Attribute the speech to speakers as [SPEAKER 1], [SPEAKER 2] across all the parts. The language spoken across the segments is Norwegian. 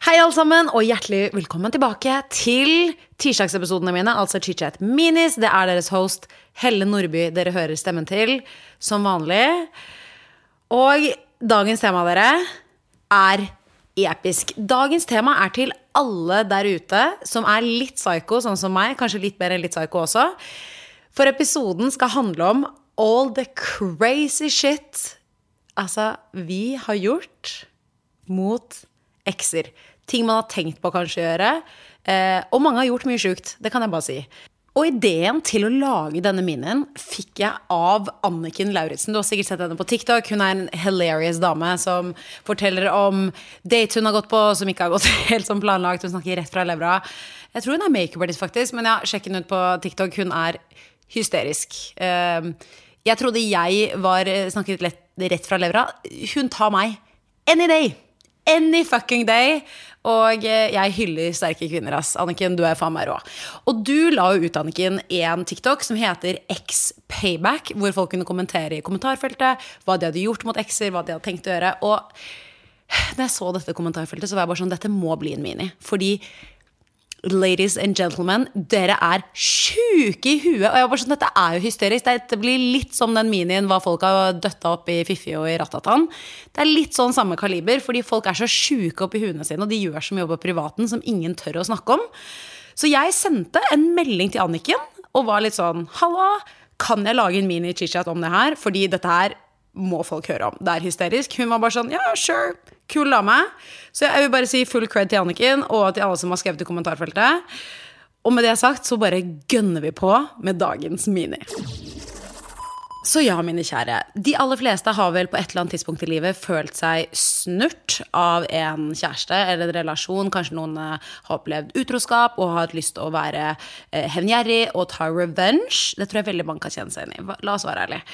[SPEAKER 1] Hei, alle sammen, og hjertelig velkommen tilbake til tirsdagsepisodene mine, altså ChitChat Minis. Det er deres host Helle Nordby dere hører stemmen til, som vanlig. Og dagens tema, dere, er episk. Dagens tema er til alle der ute som er litt psycho, sånn som meg. Kanskje litt mer enn litt psycho også. For episoden skal handle om all the crazy shit altså, vi har gjort mot ekser. Ting man har tenkt på kanskje å gjøre. Eh, og mange har gjort mye sjukt. Det kan jeg bare si. Og ideen til å lage denne minien fikk jeg av Anniken Lauritzen. Du har sikkert sett henne på TikTok. Hun er en hilarious dame som forteller om date hun har gått på som ikke har gått helt som planlagt. Hun snakker rett fra levra. Jeg tror hun er makeupartist, faktisk, men ja, sjekk henne ut på TikTok. Hun er hysterisk. Eh, jeg trodde jeg var snakket lett, rett fra levra. Hun tar meg any day any fucking day. Og eh, jeg hyller sterke kvinner, ass. Anniken, du er faen meg rå. Og du la jo ut, Anniken, en TikTok som heter X-payback, hvor folk kunne kommentere i kommentarfeltet hva de hadde gjort mot ekser, hva de hadde tenkt å gjøre. Og da jeg så dette kommentarfeltet, så var jeg bare sånn Dette må bli en mini. Fordi ladies and gentlemen, dere er sjuke i huet. Og jeg bare sånn, dette er jo hysterisk. Dette blir litt som den minien hva folk har døtta opp i Fiffi og i Ratatan. Det er litt sånn samme kaliber, fordi folk er så sjuke oppi huene sine, og de gjør så mye på privaten som ingen tør å snakke om. Så jeg sendte en melding til Anniken og var litt sånn Halla, kan jeg lage en mini-chit-chat om det her? Fordi dette her må folk høre om. Det er hysterisk. Hun var bare sånn ja, sure, kul dame. Så jeg vil bare si full cred til Anniken og til alle som har skrevet i kommentarfeltet. Og med det sagt så bare gønner vi på med dagens mini. Så ja, mine kjære. De aller fleste har vel på et eller annet tidspunkt i livet følt seg snurt av en kjæreste eller en relasjon. Kanskje noen eh, har opplevd utroskap og har hatt lyst til å være eh, hevngjerrig og ta revenge. Det tror jeg veldig mange kan kjenne seg inn i. La oss være ærlige.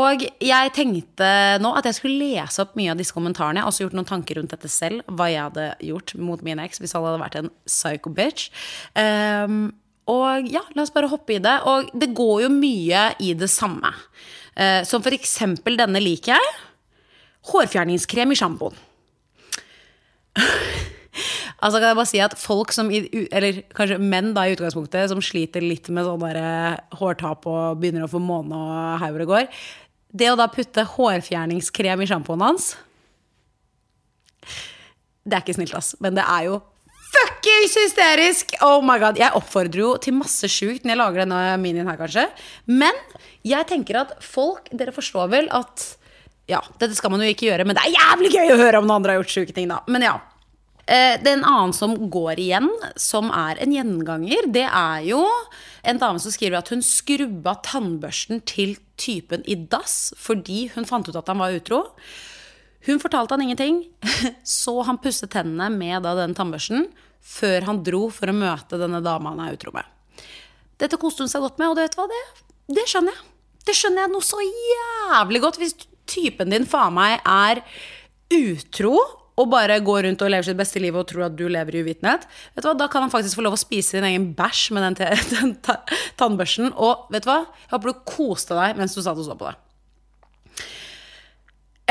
[SPEAKER 1] Og jeg tenkte nå at jeg skulle lese opp mye av disse kommentarene. Jeg har også gjort noen tanker rundt dette selv, hva jeg hadde gjort mot min eks hvis han hadde vært en psycho bitch. Um, og ja, la oss bare hoppe i det. Og det går jo mye i det samme. Eh, som for eksempel denne liker jeg. Hårfjerningskrem i sjampoen. altså kan jeg bare si at folk som, eller kanskje menn da i utgangspunktet, som sliter litt med sånn eh, hårtap og begynner å få måne og hauger og går Det å da putte hårfjerningskrem i sjampoen hans Det er ikke snilt, ass. Men det er jo fuckings hysterisk! Oh my god, Jeg oppfordrer jo til masse sjukt når jeg lager denne minien her, kanskje. Men jeg tenker at folk Dere forstår vel at Ja, dette skal man jo ikke gjøre, men det er jævlig gøy å høre om noen andre har gjort sjuke ting, da. Men ja. Eh, det er en annen som går igjen, som er en gjenganger. Det er jo en dame som skriver at hun skrubba tannbørsten til typen i dass fordi hun fant ut at han var utro. Hun fortalte han ingenting, så han pusset tennene med den tannbørsten før han dro for å møte denne dama han er utro med. Dette koste hun seg godt med, og det, vet du hva, det, det skjønner jeg. Det skjønner jeg noe så jævlig godt. Hvis typen din faen meg er utro og bare går rundt og lever sitt beste liv og tror at du lever i uvitenhet, vet du hva, da kan han faktisk få lov å spise din egen bæsj med den, den tannbørsten. Og vet du hva, jeg håper du koste deg mens du satt og så på det.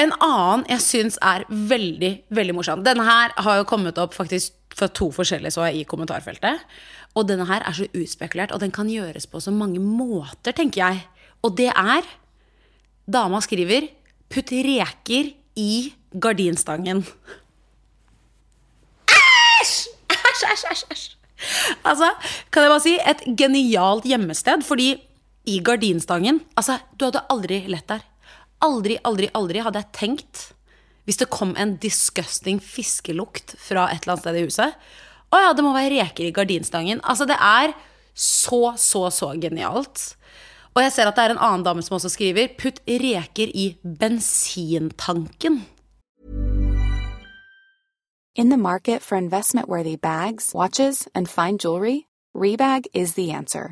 [SPEAKER 1] En annen jeg syns er veldig veldig morsom. Denne her har jo kommet opp faktisk fra to forskjellige så jeg i kommentarfeltet. Og denne her er så utspekulert, og den kan gjøres på så mange måter, tenker jeg. Og det er Dama skriver 'putt reker i gardinstangen'. Æsj! Æsj, æsj, æsj. Altså, kan jeg bare si et genialt gjemmested, fordi i gardinstangen Altså, du hadde aldri lett der. Aldri, aldri, aldri hadde jeg tenkt, hvis det kom en disgusting fiskelukt fra et eller annet sted i huset Å ja, det må være reker i gardinstangen. Altså, det er så, så, så genialt. Og jeg ser at det er en annen dame som også skriver 'putt reker i bensintanken'.
[SPEAKER 2] In the market for investment-worthy bags, watches, and fine jewelry, Rebag is the answer.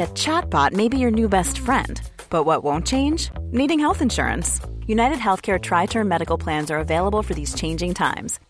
[SPEAKER 3] A chatbot may be your new best friend. But what won't change? Needing health insurance. United Healthcare Tri Term Medical Plans are available for these changing times.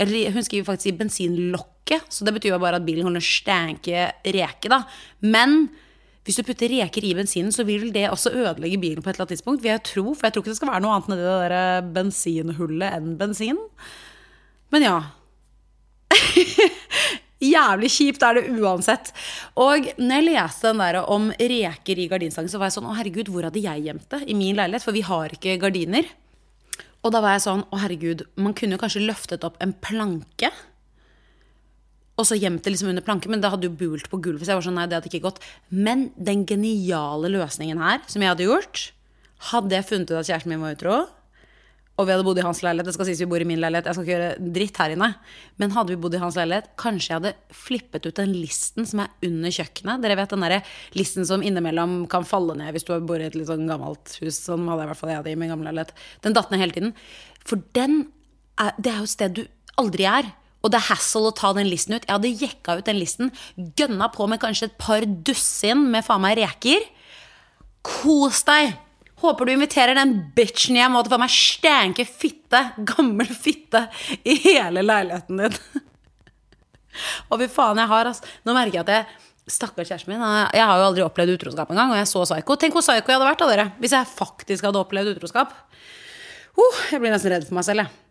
[SPEAKER 1] hun skriver faktisk i bensinlokket, så det betyr jo bare at bilen holder stanke reke, da. Men hvis du putter reker i bensinen, så vil det også ødelegge bilen på et eller annet tidspunkt. Vil jeg tro, for jeg tror ikke det skal være noe annet nedi det der bensinhullet enn bensin. Men ja. Jævlig kjipt er det uansett. Og når jeg leste den der om reker i gardinstangen, så var jeg sånn Å, herregud, hvor hadde jeg gjemt det i min leilighet? For vi har ikke gardiner. Og da var jeg sånn Å, herregud, man kunne jo kanskje løftet opp en planke. Og så gjemt det liksom under planken, men det hadde jo bult på gulvet. Så jeg var sånn, nei, det hadde ikke gått. Men den geniale løsningen her, som jeg hadde gjort Hadde jeg funnet ut at kjæresten min var utro, og vi hadde bodd i hans leilighet. Det skal sies vi bor i min leilighet, jeg skal ikke gjøre dritt her inne. Men hadde vi bodd i hans leilighet, kanskje jeg hadde flippet ut den listen som er under kjøkkenet. Dere vet den derre listen som innimellom kan falle ned hvis du bor i et litt sånn gammelt hus. Sånn hadde jeg i hvert fall jeg hadde i min gamle leilighet. Den datt ned hele tiden. For den er, det er jo et sted du aldri er. Og det er hassle å ta den listen ut. Jeg hadde jekka ut den listen, gønna på med kanskje et par dusin med faen meg reker. Kos deg! Håper du inviterer den bitchen hjem og at du får meg stenke fitte, gammel fitte, i hele leiligheten din. og fy faen, jeg har altså Nå merker jeg at jeg Stakkars kjæresten min. Jeg har jo aldri opplevd utroskap engang, og jeg så psyko. Tenk hvor psyko jeg hadde vært da, dere hvis jeg faktisk hadde opplevd utroskap. Uh, jeg blir nesten redd for meg selv, jeg.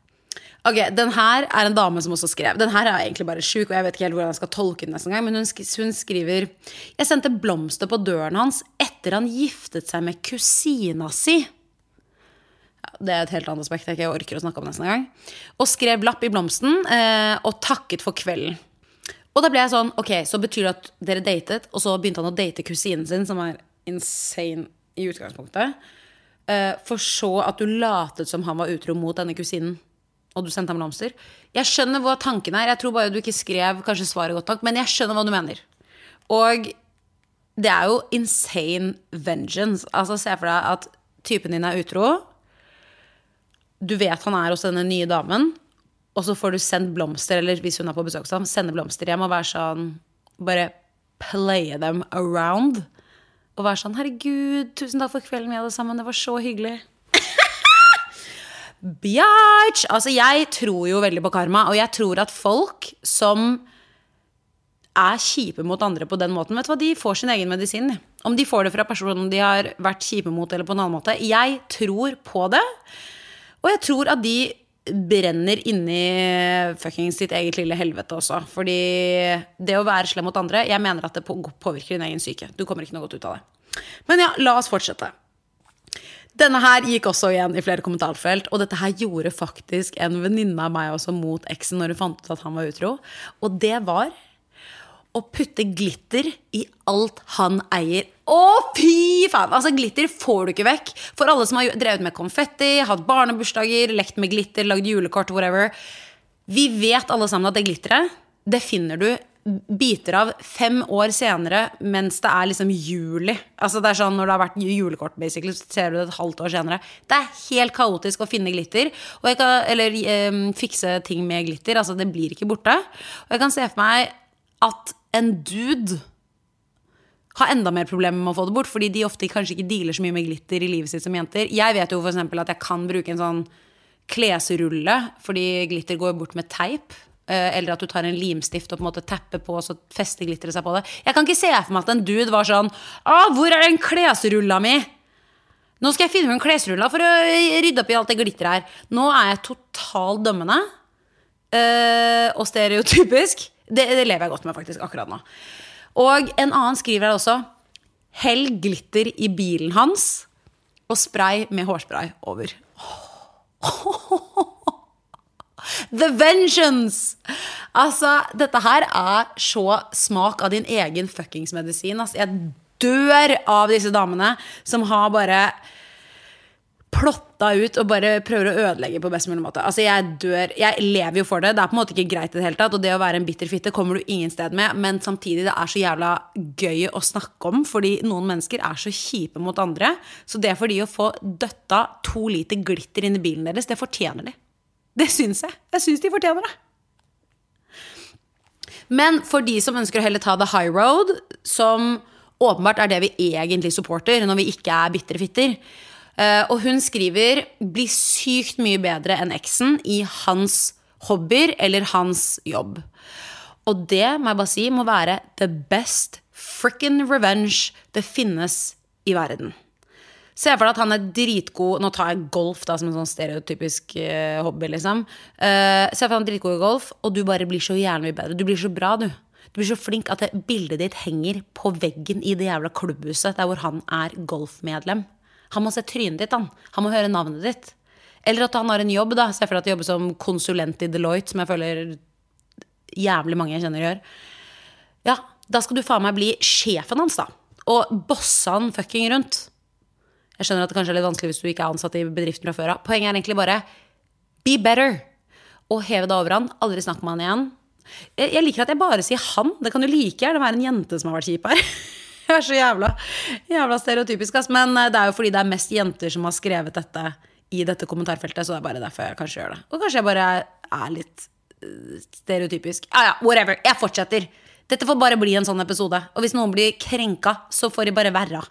[SPEAKER 1] Ok, Den her er en dame som også skrev. Den her er egentlig bare sjuk, og jeg vet ikke helt hvordan jeg skal tolke den. nesten gang, Men hun, sk hun skriver Jeg sendte blomster på døren hans etter han giftet seg med kusina si. Det er et helt annet aspekt jeg ikke orker å snakke om nesten gang. Og skrev lapp i blomsten eh, og takket for kvelden. Og da ble jeg sånn, ok, så betyr det at dere datet, og så begynte han å date kusinen sin, som er insane i utgangspunktet. Eh, for så at du latet som han var utro mot denne kusinen og du sendte ham blomster. Jeg skjønner hva tanken er. Jeg tror bare du ikke skrev kanskje svaret godt nok, men jeg skjønner hva du mener. Og det er jo insane vengeance. Altså, se for deg at typen din er utro. Du vet han er hos denne nye damen, og så får du sendt blomster, eller hvis hun er på besøk hos ham, sende blomster hjem og være sånn Bare playe them around. Og være sånn 'Herregud, tusen takk for kvelden vi hadde sammen. Det var så hyggelig'. Bjatch! Altså, jeg tror jo veldig på karma, og jeg tror at folk som er kjipe mot andre på den måten, vet du hva, de får sin egen medisin. Om de får det fra personen de har vært kjipe mot, eller på en annen måte. Jeg tror på det, og jeg tror at de brenner inni fuckings sitt eget lille helvete også. Fordi det å være slem mot andre, jeg mener at det påvirker din egen syke. Du kommer ikke noe godt ut av det. Men ja, la oss fortsette. Denne her gikk også igjen i flere kommentarfelt, og dette her gjorde faktisk en venninne av meg også mot eksen når hun fant ut at han var utro. Og det var å putte glitter i alt han eier. Å, fy faen! Altså, glitter får du ikke vekk. For alle som har drevet med konfetti, hatt barnebursdager, lekt med glitter, lagd julekort, whatever. Vi vet alle sammen at det glitteret, det finner du biter av fem år senere mens det er liksom juli. Altså det er sånn Når det har vært julekort, basically, så ser du det et halvt år senere. Det er helt kaotisk å finne glitter. Kan, eller eh, fikse ting med glitter. Altså det blir ikke borte. Og jeg kan se for meg at en dude har enda mer problemer med å få det bort, fordi de ofte kanskje ikke dealer så mye med glitter i livet sitt som jenter. Jeg vet jo eksempel at jeg kan bruke en sånn klesrulle, fordi glitter går bort med teip. Eh, eller at du tar en limstift og på en måte tapper på, og så fester glitteret seg på det. Jeg kan ikke se for meg at en dude var sånn Å, hvor er den klesrulla mi? Nå skal jeg finne en klesrulla for å rydde opp i alt det glitteret her. Nå er jeg totalt dømmende. Øh, og stereotypisk. Det, det, lever jeg godt med faktisk akkurat nå. Og en annen skriver her også. Hell glitter i bilen hans, og spray med hårspray over. The vengeance! Altså, dette her er så smak av din egen fuckings medisin. Altså, jeg dør av disse damene som har bare plotta ut og bare prøver å ødelegge på best mulig måte. Altså, jeg dør. Jeg lever jo for det. Det er på en måte ikke greit i det hele tatt. Og det å være en bitter fitte kommer du ingen sted med. Men samtidig, det er så jævla gøy å snakke om, fordi noen mennesker er så kjipe mot andre. Så det for de å få døtta to liter glitter inn i bilen deres, det fortjener de. Det syns jeg. Jeg syns de fortjener det. Men for de som ønsker å heller ta the high road, som åpenbart er det vi egentlig supporter når vi ikke er bitre fitter uh, Og hun skriver 'bli sykt mye bedre enn eksen i hans hobbyer eller hans jobb'. Og det må jeg bare si må være the best frickin' revenge det finnes i verden. Se for deg at han er dritgod Nå tar jeg golf da som en sånn stereotypisk uh, hobby, liksom. Uh, se for deg at han er dritgod i golf, og du bare blir så jævlig mye bedre. Du blir så bra, du. Du blir så flink at det, bildet ditt henger på veggen i det jævla klubbhuset der hvor han er golfmedlem. Han må se trynet ditt, han. Han må høre navnet ditt. Eller at han har en jobb, da. Se for deg at du jobber som konsulent i Deloitte, som jeg føler jævlig mange jeg kjenner gjør. Ja, da skal du faen meg bli sjefen hans, da. Og bosse han fucking rundt. Jeg skjønner at det kanskje er litt vanskelig hvis du ikke er ansatt i bedriften fra før av. Poenget er egentlig bare be better. Og heve deg over han. Aldri snakk med han igjen. Jeg, liker at jeg bare sier han. Det kan jo like gjerne være en jente som har vært kjip her. Jeg er så jævla, jævla stereotypisk, ass. Men eh, det er jo fordi det er mest jenter som har skrevet dette i dette kommentarfeltet, så det er bare derfor jeg kanskje gjør det. Og kanskje jeg bare er litt eh, stereotypisk. Ja ja, whatever. Jeg fortsetter. Dette får bare bli en sånn episode. Og hvis noen blir krenka, så får de bare være.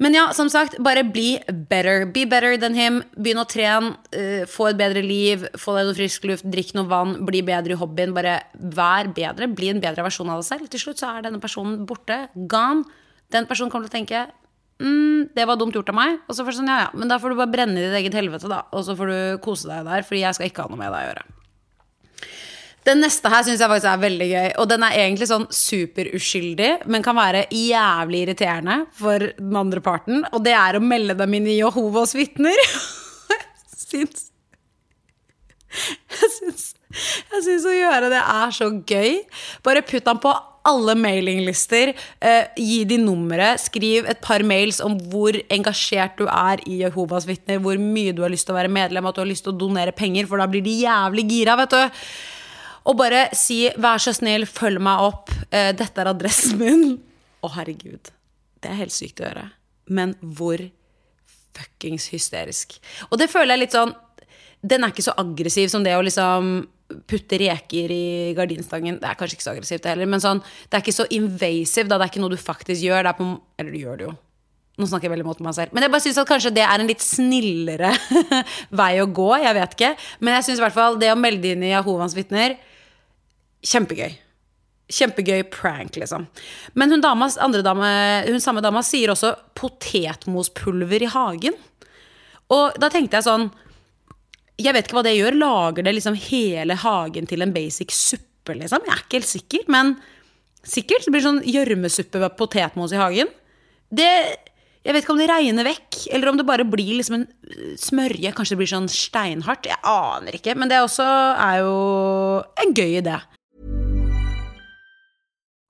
[SPEAKER 1] Men ja, som sagt, bare bli better. Be better than him. Begynn å trene, uh, få et bedre liv, få deg noe frisk luft, drikk noe vann, bli bedre i hobbyen. Bare vær bedre. Bli en bedre versjon av deg selv. Til slutt så er denne personen borte. Gone. Den personen kommer til å tenke mm, det var dumt gjort av meg. Og så får du sånn, ja, ja, men da får du bare brenne i ditt eget helvete, da. Og så får du kose deg der, fordi jeg skal ikke ha noe med deg å gjøre. Den neste her syns jeg faktisk er veldig gøy. Og den er egentlig sånn superuskyldig, men kan være jævlig irriterende for den andre parten. Og det er å melde dem inn i Jehovas vitner. syns Jeg syns jeg syns å gjøre det er så gøy. Bare putt ham på alle mailinglister. Eh, gi de nummeret. Skriv et par mails om hvor engasjert du er i Jehovas vitner. Hvor mye du har lyst til å være medlem, at du har lyst til å donere penger, for da blir de jævlig gira. vet du og bare si 'vær så snill, følg meg opp', uh, 'dette er adressen min'. Å, oh, herregud. Det er helt sykt å gjøre. Men hvor fuckings hysterisk. Og det føler jeg litt sånn Den er ikke så aggressiv som det å liksom putte reker i gardinstangen. Det er kanskje ikke så aggressivt heller, men sånn, det er ikke så invasive. Da. Det er ikke noe du faktisk gjør. På, eller du gjør det jo. Nå snakker jeg veldig mot meg selv. Men jeg bare synes at kanskje det er en litt snillere vei å gå. Jeg vet ikke. Men jeg syns i hvert fall det å melde inn i Jehovas vitner Kjempegøy. Kjempegøy prank, liksom. Men hun, damas, dame, hun samme dama sier også potetmospulver i hagen. Og da tenkte jeg sånn Jeg vet ikke hva det gjør. Lager det liksom hele hagen til en basic suppe, liksom? Jeg er ikke helt sikker, men sikkert. Det blir sånn gjørmesuppe med potetmos i hagen. Det jeg vet ikke om det regner vekk, eller om det bare blir liksom en smørje. Kanskje det blir sånn steinhardt. Jeg aner ikke. Men det også er jo en gøy idé.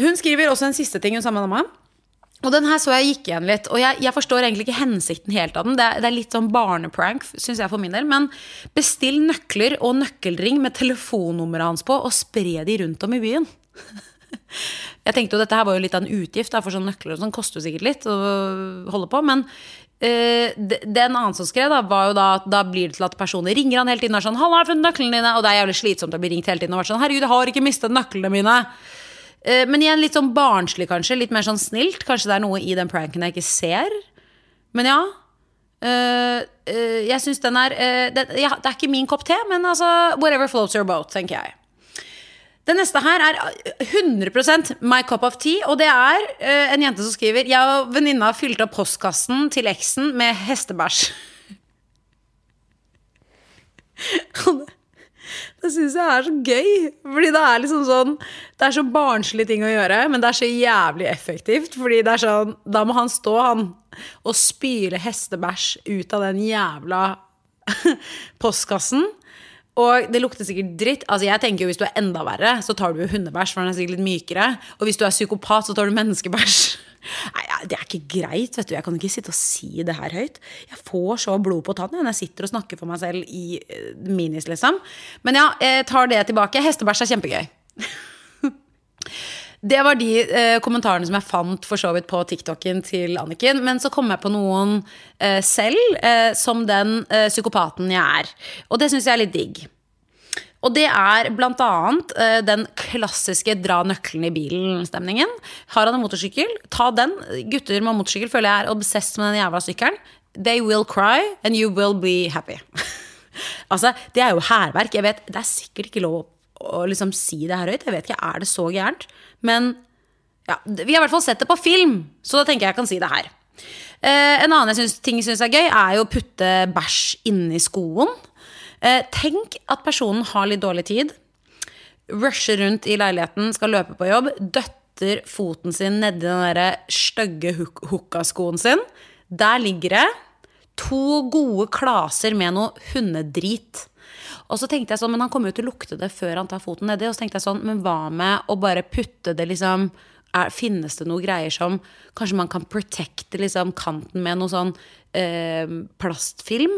[SPEAKER 1] Hun skriver også en siste ting hun sammen med dama. Og den her så jeg gikk igjen litt, og jeg, jeg forstår egentlig ikke hensikten helt av den. Det er, det er litt sånn barneprank, syns jeg for min del. Men bestill nøkler og nøkkelring med telefonnummeret hans på, og spre de rundt om i byen. Jeg tenkte jo dette her var jo litt av en utgift, da, for sånne nøkler og sånn koster jo sikkert litt å holde på. Men Uh, det, det en annen som skrev, da, var jo da at da blir det til at personer ringer han hele tiden og er sånn 'Halla, jeg har funnet nøklene dine', og det er jævlig slitsomt å bli ringt hele tiden og vært sånn 'Herregud, jeg har ikke mistet nøklene mine'. Eh, Men igjen litt sånn barnslig, kanskje. Litt mer sånn snilt. Kanskje det er noe i den pranken jeg ikke ser. Men ja. eh, eh, jeg syns den er det, er ikke min kopp te, men altså whatever floats your boat, tenker jeg. Det neste her er 100% my cup of tea, og det er en jente som skriver Jeg og venninna fylte opp postkassen til eksen med hestebæsj. Det syns jeg er så gøy. Fordi det er liksom sånn Det er så barnslige ting å gjøre, men det er så jævlig effektivt. Fordi det er sånn Da må han stå, han, og spyle hestebæsj ut av den jævla postkassen. Og det lukter sikkert dritt. Altså jeg tenker jo Hvis du er enda verre, så tar du jo hundebæsj, for den er sikkert litt mykere. Og hvis du er psykopat, så tar du menneskebæsj. Nei, Det er ikke greit. vet du Jeg kan ikke sitte og si det her høyt. Jeg får så blod på tann når jeg sitter og snakker for meg selv i eh, minis, liksom. Men ja, jeg tar det tilbake. Hestebæsj er kjempegøy. Det var de eh, kommentarene som jeg fant for så vidt på TikToken til Anniken. Men så kom jeg på noen eh, selv, eh, som den eh, psykopaten jeg er. Og det syns jeg er litt digg. Og det er blant annet eh, den klassiske dra nøkkelen i bilen-stemningen. Har han en motorsykkel, ta den. Gutter med motorsykkel føler jeg er obsess med den jævla sykkelen. They will cry, and you will be happy. altså, det er jo hærverk. Jeg vet, det er sikkert ikke lov å liksom si det her høyt. Jeg vet ikke, er det så gærent? Men ja, vi har i hvert fall sett det på film, så da tenker jeg jeg kan si det her. Eh, en annen jeg synes, ting jeg syns er gøy, er jo å putte bæsj inni skoen. Eh, tenk at personen har litt dårlig tid, rusher rundt i leiligheten, skal løpe på jobb, døtter foten sin nedi den der stygge huk- hookaskoen sin. Der ligger det to gode klaser med noe hundedrit. Og så tenkte jeg sånn, men han kommer jo til å lukte det før han tar foten nedi. Og så tenkte jeg sånn, men hva med å bare putte det liksom er, Finnes det noen greier som Kanskje man kan protecte liksom kanten med noe sånn eh, plastfilm?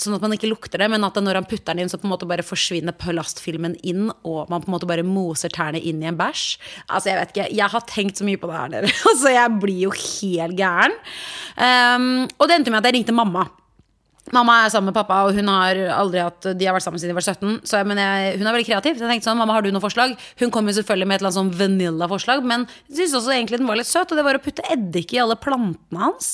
[SPEAKER 1] Sånn at man ikke lukter det, men at når han putter den inn, så på en måte bare forsvinner plastfilmen inn, og man på en måte bare moser tærne inn i en bæsj. Altså, jeg vet ikke, jeg har tenkt så mye på det her, nede. Altså, jeg blir jo helt gæren. Um, og det endte med at jeg ringte mamma. Mamma er sammen med pappa, og hun har aldri hatt De har vært sammen siden de var 17. Så jeg, men jeg, hun er veldig kreativ. Så jeg tenkte sånn, mamma, har du noen forslag? Hun kom jo selvfølgelig med et eller annet sånn vanilla-forslag, men jeg syntes også egentlig den var litt søt, og det var å putte eddik i alle plantene hans.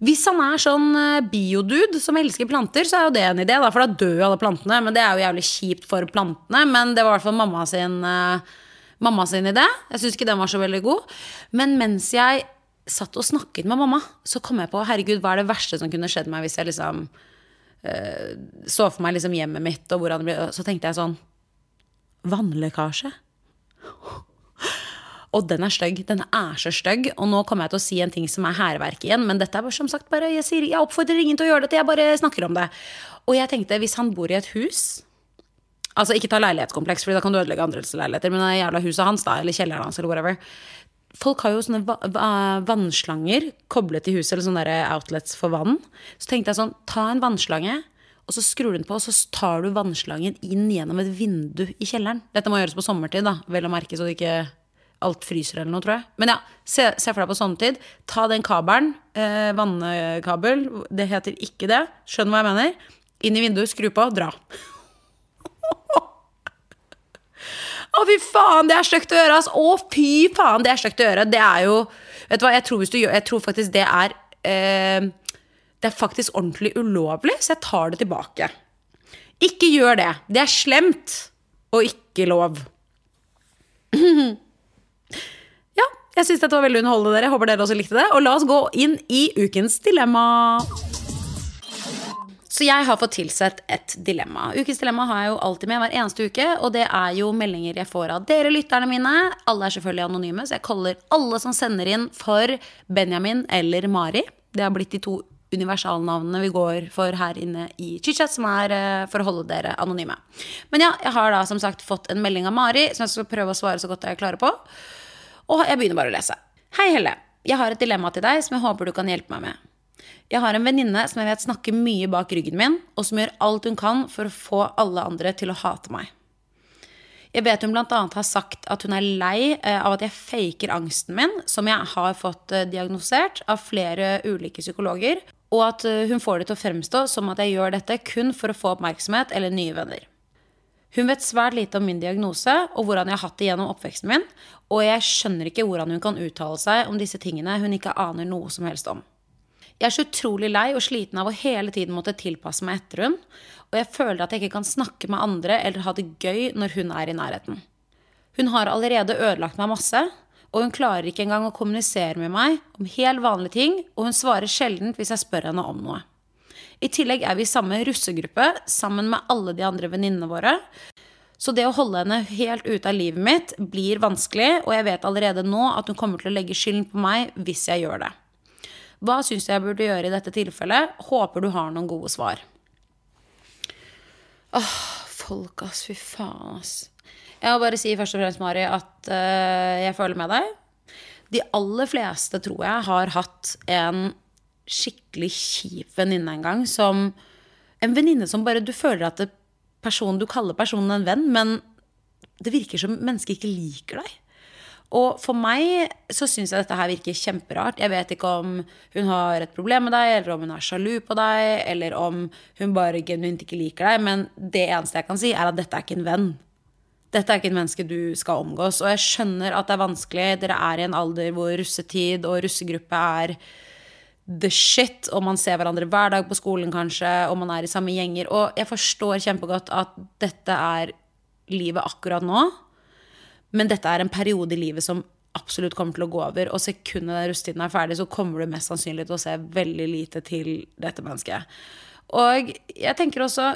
[SPEAKER 1] Hvis han er sånn eh, biodude som elsker planter, så er jo det en idé, da, for da dør jo alle plantene. Men det er jo jævlig kjipt for plantene. Men det var i hvert fall mamma sin, eh, mamma sin idé. Jeg syns ikke den var så veldig god. Men mens jeg satt og snakket med mamma, så kom jeg på herregud, hva er det verste som kunne skjedd meg hvis jeg liksom eh, så for meg liksom hjemmet mitt, og hvordan det ble Så tenkte jeg sånn Vannlekkasje. Og den er stygg. Den er så stygg. Og nå kommer jeg til å si en ting som er hærverk igjen, men dette er som sagt bare Jeg, sier, jeg oppfordrer ingen til å gjøre dette, jeg bare snakker om det. Og jeg tenkte, hvis han bor i et hus Altså ikke ta leilighetskompleks, for da kan du ødelegge andres leiligheter. Men det jævla huset hans, da, eller kjelleren hans, eller whatever. Folk har jo sånne va va vannslanger koblet til huset, eller sånne der outlets for vann. Så tenkte jeg sånn, ta en vannslange, og så skrur du den på, og så tar du vannslangen inn gjennom et vindu i kjelleren. Dette må gjøres på sommertid, da, vel å merke, så du ikke alt fryser eller noe, tror jeg. Men ja, se, se for deg på sommertid. Ta den kabelen, eh, vannkabel, det heter ikke det, skjønner hva jeg mener. Inn i vinduet, skru på, dra. Å, fy faen, det er stygt å gjøre, ass. Å, fy faen, det er stygt å gjøre. Det er jo Vet du hva, jeg tror, du gjør, jeg tror faktisk det er eh, Det er faktisk ordentlig ulovlig, så jeg tar det tilbake. Ikke gjør det. Det er slemt og ikke lov. Jeg syns dette var veldig underholdende, dere. Håper dere også likte det. Og la oss gå inn i ukens dilemma. Så jeg har fått tilsett et dilemma. Ukens dilemma har jeg jo alltid med hver eneste uke. Og det er jo meldinger jeg får av dere lytterne mine. Alle er selvfølgelig anonyme, så jeg kaller alle som sender inn, for Benjamin eller Mari. Det har blitt de to universalnavnene vi går for her inne i ChitChat, som er eh, for å holde dere anonyme. Men ja, jeg har da som sagt fått en melding av Mari, som jeg skal prøve å svare så godt jeg klarer på. Og jeg begynner bare å lese. Hei, Helle. Jeg har et dilemma til deg som jeg håper du kan hjelpe meg med. Jeg har en venninne som jeg vet snakker mye bak ryggen min, og som gjør alt hun kan for å få alle andre til å hate meg. Jeg vet hun bl.a. har sagt at hun er lei eh, av at jeg faker angsten min, som jeg har fått eh, diagnosert av flere ulike psykologer, og at eh, hun får det til å fremstå som at jeg gjør dette kun for å få oppmerksomhet eller nye venner. Hun vet svært lite om min diagnose og hvordan jeg har hatt det gjennom oppveksten min, og jeg skjønner ikke hvordan hun kan uttale seg om disse tingene hun ikke aner noe som helst om. Jeg er så utrolig lei og sliten av å hele tiden måtte tilpasse meg etter hun, og jeg føler at jeg ikke kan snakke med andre eller ha det gøy når hun er i nærheten. Hun har allerede ødelagt meg masse, og hun klarer ikke engang å kommunisere med meg om helt vanlige ting, og hun svarer sjelden hvis jeg spør henne om noe. I tillegg er vi i samme russegruppe sammen med alle de andre venninnene våre. Så det å holde henne helt ute av livet mitt blir vanskelig, og jeg vet allerede nå at hun kommer til å legge skylden på meg hvis jeg gjør det. Hva syns jeg burde gjøre i dette tilfellet? Håper du har noen gode svar. Åh, folk, ass. Fy faen, ass. Jeg må bare si først og fremst, Mari, at uh, jeg føler med deg. De aller fleste, tror jeg, har hatt en skikkelig kjip venninne en gang. Som en venninne som bare Du føler at det, person, du kaller personen en venn, men det virker som mennesket ikke liker deg. Og for meg så syns jeg dette her virker kjemperart. Jeg vet ikke om hun har et problem med deg, eller om hun er sjalu på deg, eller om hun bare genuint ikke liker deg. Men det eneste jeg kan si, er at dette er ikke en venn. Dette er ikke en menneske du skal omgås. Og jeg skjønner at det er vanskelig. Dere er i en alder hvor russetid og russegruppe er the shit, og man ser hverandre hver dag på skolen kanskje, og man er i samme gjenger. Og jeg forstår kjempegodt at dette er livet akkurat nå. Men dette er en periode i livet som absolutt kommer til å gå over. Og sekundet den rusttiden er ferdig, så kommer du mest sannsynlig til å se veldig lite til dette mennesket. Og jeg tenker også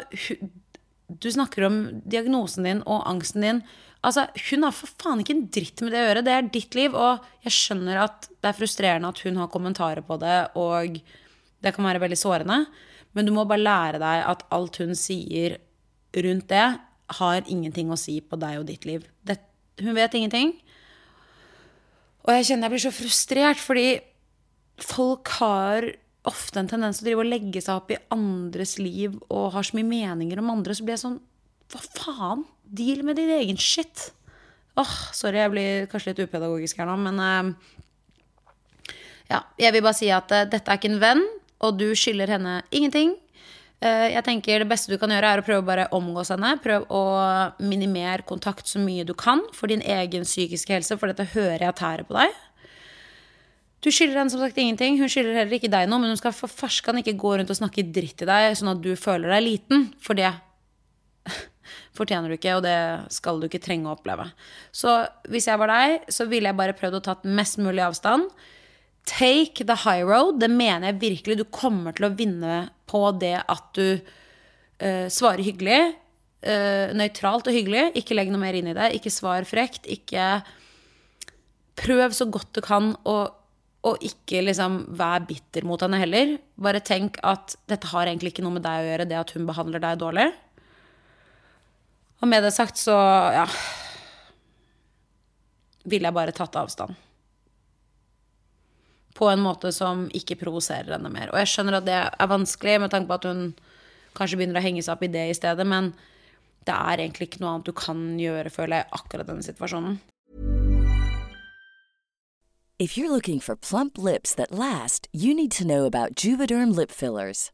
[SPEAKER 1] Du snakker om diagnosen din og angsten din. Altså, Hun har for faen ikke en dritt med det å gjøre. Det er ditt liv. Og jeg skjønner at det er frustrerende at hun har kommentarer på det, og det kan være veldig sårende. Men du må bare lære deg at alt hun sier rundt det, har ingenting å si på deg og ditt liv. Det, hun vet ingenting. Og jeg kjenner jeg blir så frustrert, fordi folk har ofte en tendens til å drive og legge seg opp i andres liv og har så mye meninger om andre. Så blir jeg sånn Hva faen? Deal med din egen shit. Åh, oh, Sorry, jeg blir kanskje litt upedagogisk her nå, men uh, Ja, jeg vil bare si at uh, dette er ikke en venn, og du skylder henne ingenting. Uh, jeg tenker Det beste du kan gjøre, er å prøve bare å omgås henne. Prøv å minimere kontakt så mye du kan for din egen psykiske helse, for dette hører jeg tærer på deg. Du skylder henne som sagt ingenting. Hun skylder heller ikke deg noe, men hun skal for farskan ikke gå rundt og snakke dritt til deg, sånn at du føler deg liten. For det fortjener du ikke, og det skal du ikke trenge å oppleve. Så hvis jeg var deg, så ville jeg bare prøvd å tatt mest mulig avstand. Take the high road. Det mener jeg virkelig. Du kommer til å vinne på det at du uh, svarer hyggelig. Uh, nøytralt og hyggelig. Ikke legg noe mer inn i det. Ikke svar frekt. Ikke Prøv så godt du kan å og ikke liksom vær bitter mot henne heller. Bare tenk at dette har egentlig ikke noe med deg å gjøre, det at hun behandler deg dårlig. Og med det sagt så, ja Ville jeg bare tatt avstand. På en måte som ikke provoserer henne mer. Og jeg skjønner at det er vanskelig, med tanke på at hun kanskje begynner å henge seg opp i det i stedet, men det er egentlig ikke noe annet du kan gjøre, føler jeg, akkurat denne situasjonen.
[SPEAKER 4] If you're looking for plump lips that last, you need to know about Juvederm lip fillers.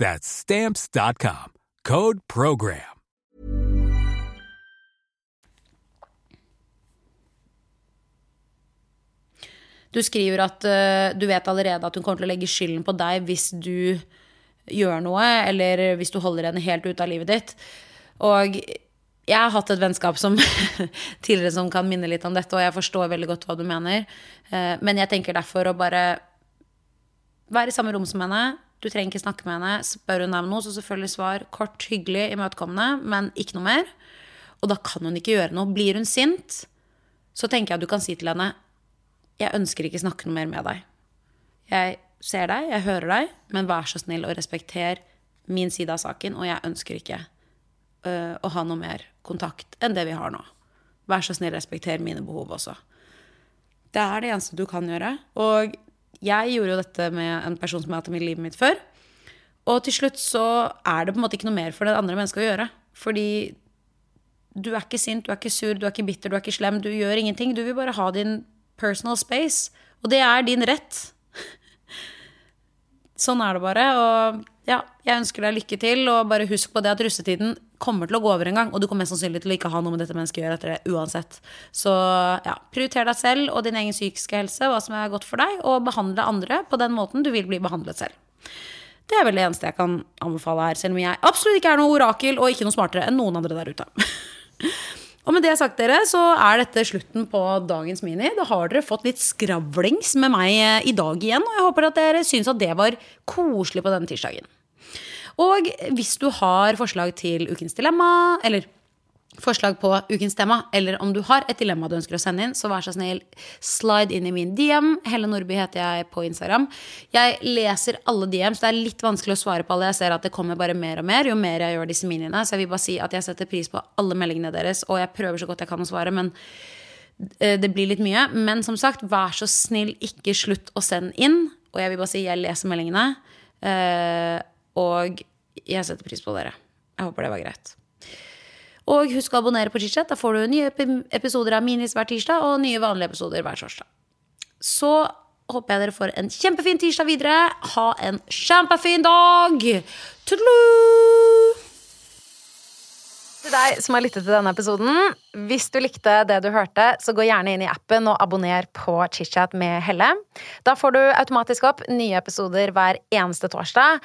[SPEAKER 5] That's Stamps.com. Code PROGRAM.
[SPEAKER 1] Du skriver at uh, du vet allerede at hun kommer til å legge skylden på deg hvis du gjør noe, eller hvis du holder henne helt ute av livet ditt. Og jeg har hatt et vennskap som tidligere som kan minne litt om dette, og jeg forstår veldig godt hva du mener. Uh, Men jeg tenker derfor å bare være i samme rom som henne. Du trenger ikke snakke med henne. Spør hun deg om noe, så selvfølgelig svar kort, hyggelig, imøtekommende, men ikke noe mer. Og da kan hun ikke gjøre noe. Blir hun sint, så tenker jeg at du kan si til henne jeg ønsker ikke snakke noe mer med deg. Jeg ser deg, jeg hører deg, men vær så snill og respekter min side av saken, og jeg ønsker ikke øh, å ha noe mer kontakt enn det vi har nå. Vær så snill, respekter mine behov også. Det er det eneste du kan gjøre. Og jeg gjorde jo dette med en person som jeg har hatt i livet mitt før. Og til slutt så er det på en måte ikke noe mer for det andre mennesket å gjøre. Fordi du er ikke sint, du er ikke sur, du er ikke bitter, du er ikke slem. Du gjør ingenting. Du vil bare ha din personal space. Og det er din rett. Sånn er det bare. Og ja, jeg ønsker deg lykke til. Og bare husk på det at russetiden kommer til å gå over en gang. Og du kommer mest sannsynlig til å ikke ha noe med dette mennesket å gjøre etter det uansett. Så ja, prioriter deg selv og din egen psykiske helse, hva som er godt for deg, og behandle andre på den måten du vil bli behandlet selv. Det er vel det eneste jeg kan anbefale her, selv om jeg absolutt ikke er noe orakel og ikke noe smartere enn noen andre der ute. Og med det sagt, dere, så er dette slutten på dagens Mini. Da har dere fått litt skravlings med meg eh, i dag igjen, og jeg håper at dere syns at det var koselig på denne tirsdagen. Og hvis du har forslag til ukens dilemma, eller forslag på ukens tema, eller om du har et dilemma du ønsker å sende inn, så vær så snill, slide inn i min DM. Helle Nordby heter jeg på Instagram. Jeg leser alle DM, så Det er litt vanskelig å svare på alle. Jeg ser at det kommer bare mer og mer jo mer jeg gjør disse miniene. Så jeg vil bare si at jeg setter pris på alle meldingene deres, og jeg prøver så godt jeg kan å svare, men eh, det blir litt mye. Men som sagt, vær så snill, ikke slutt å sende inn. Og jeg vil bare si jeg leser meldingene. eh, Og jeg setter pris på dere. Jeg håper det var greit. Og husk å abonnere på Chitchat. Da får du nye episoder av Minis hver tirsdag og nye vanlige episoder hver torsdag. Så håper jeg dere får en kjempefin tirsdag videre. Ha en kjempefin dag! Tudelu! Til deg som har lyttet til denne episoden, hvis du likte det du hørte, så gå gjerne inn i appen og abonner på ChitChat med Helle. Da får du automatisk opp nye episoder hver eneste torsdag.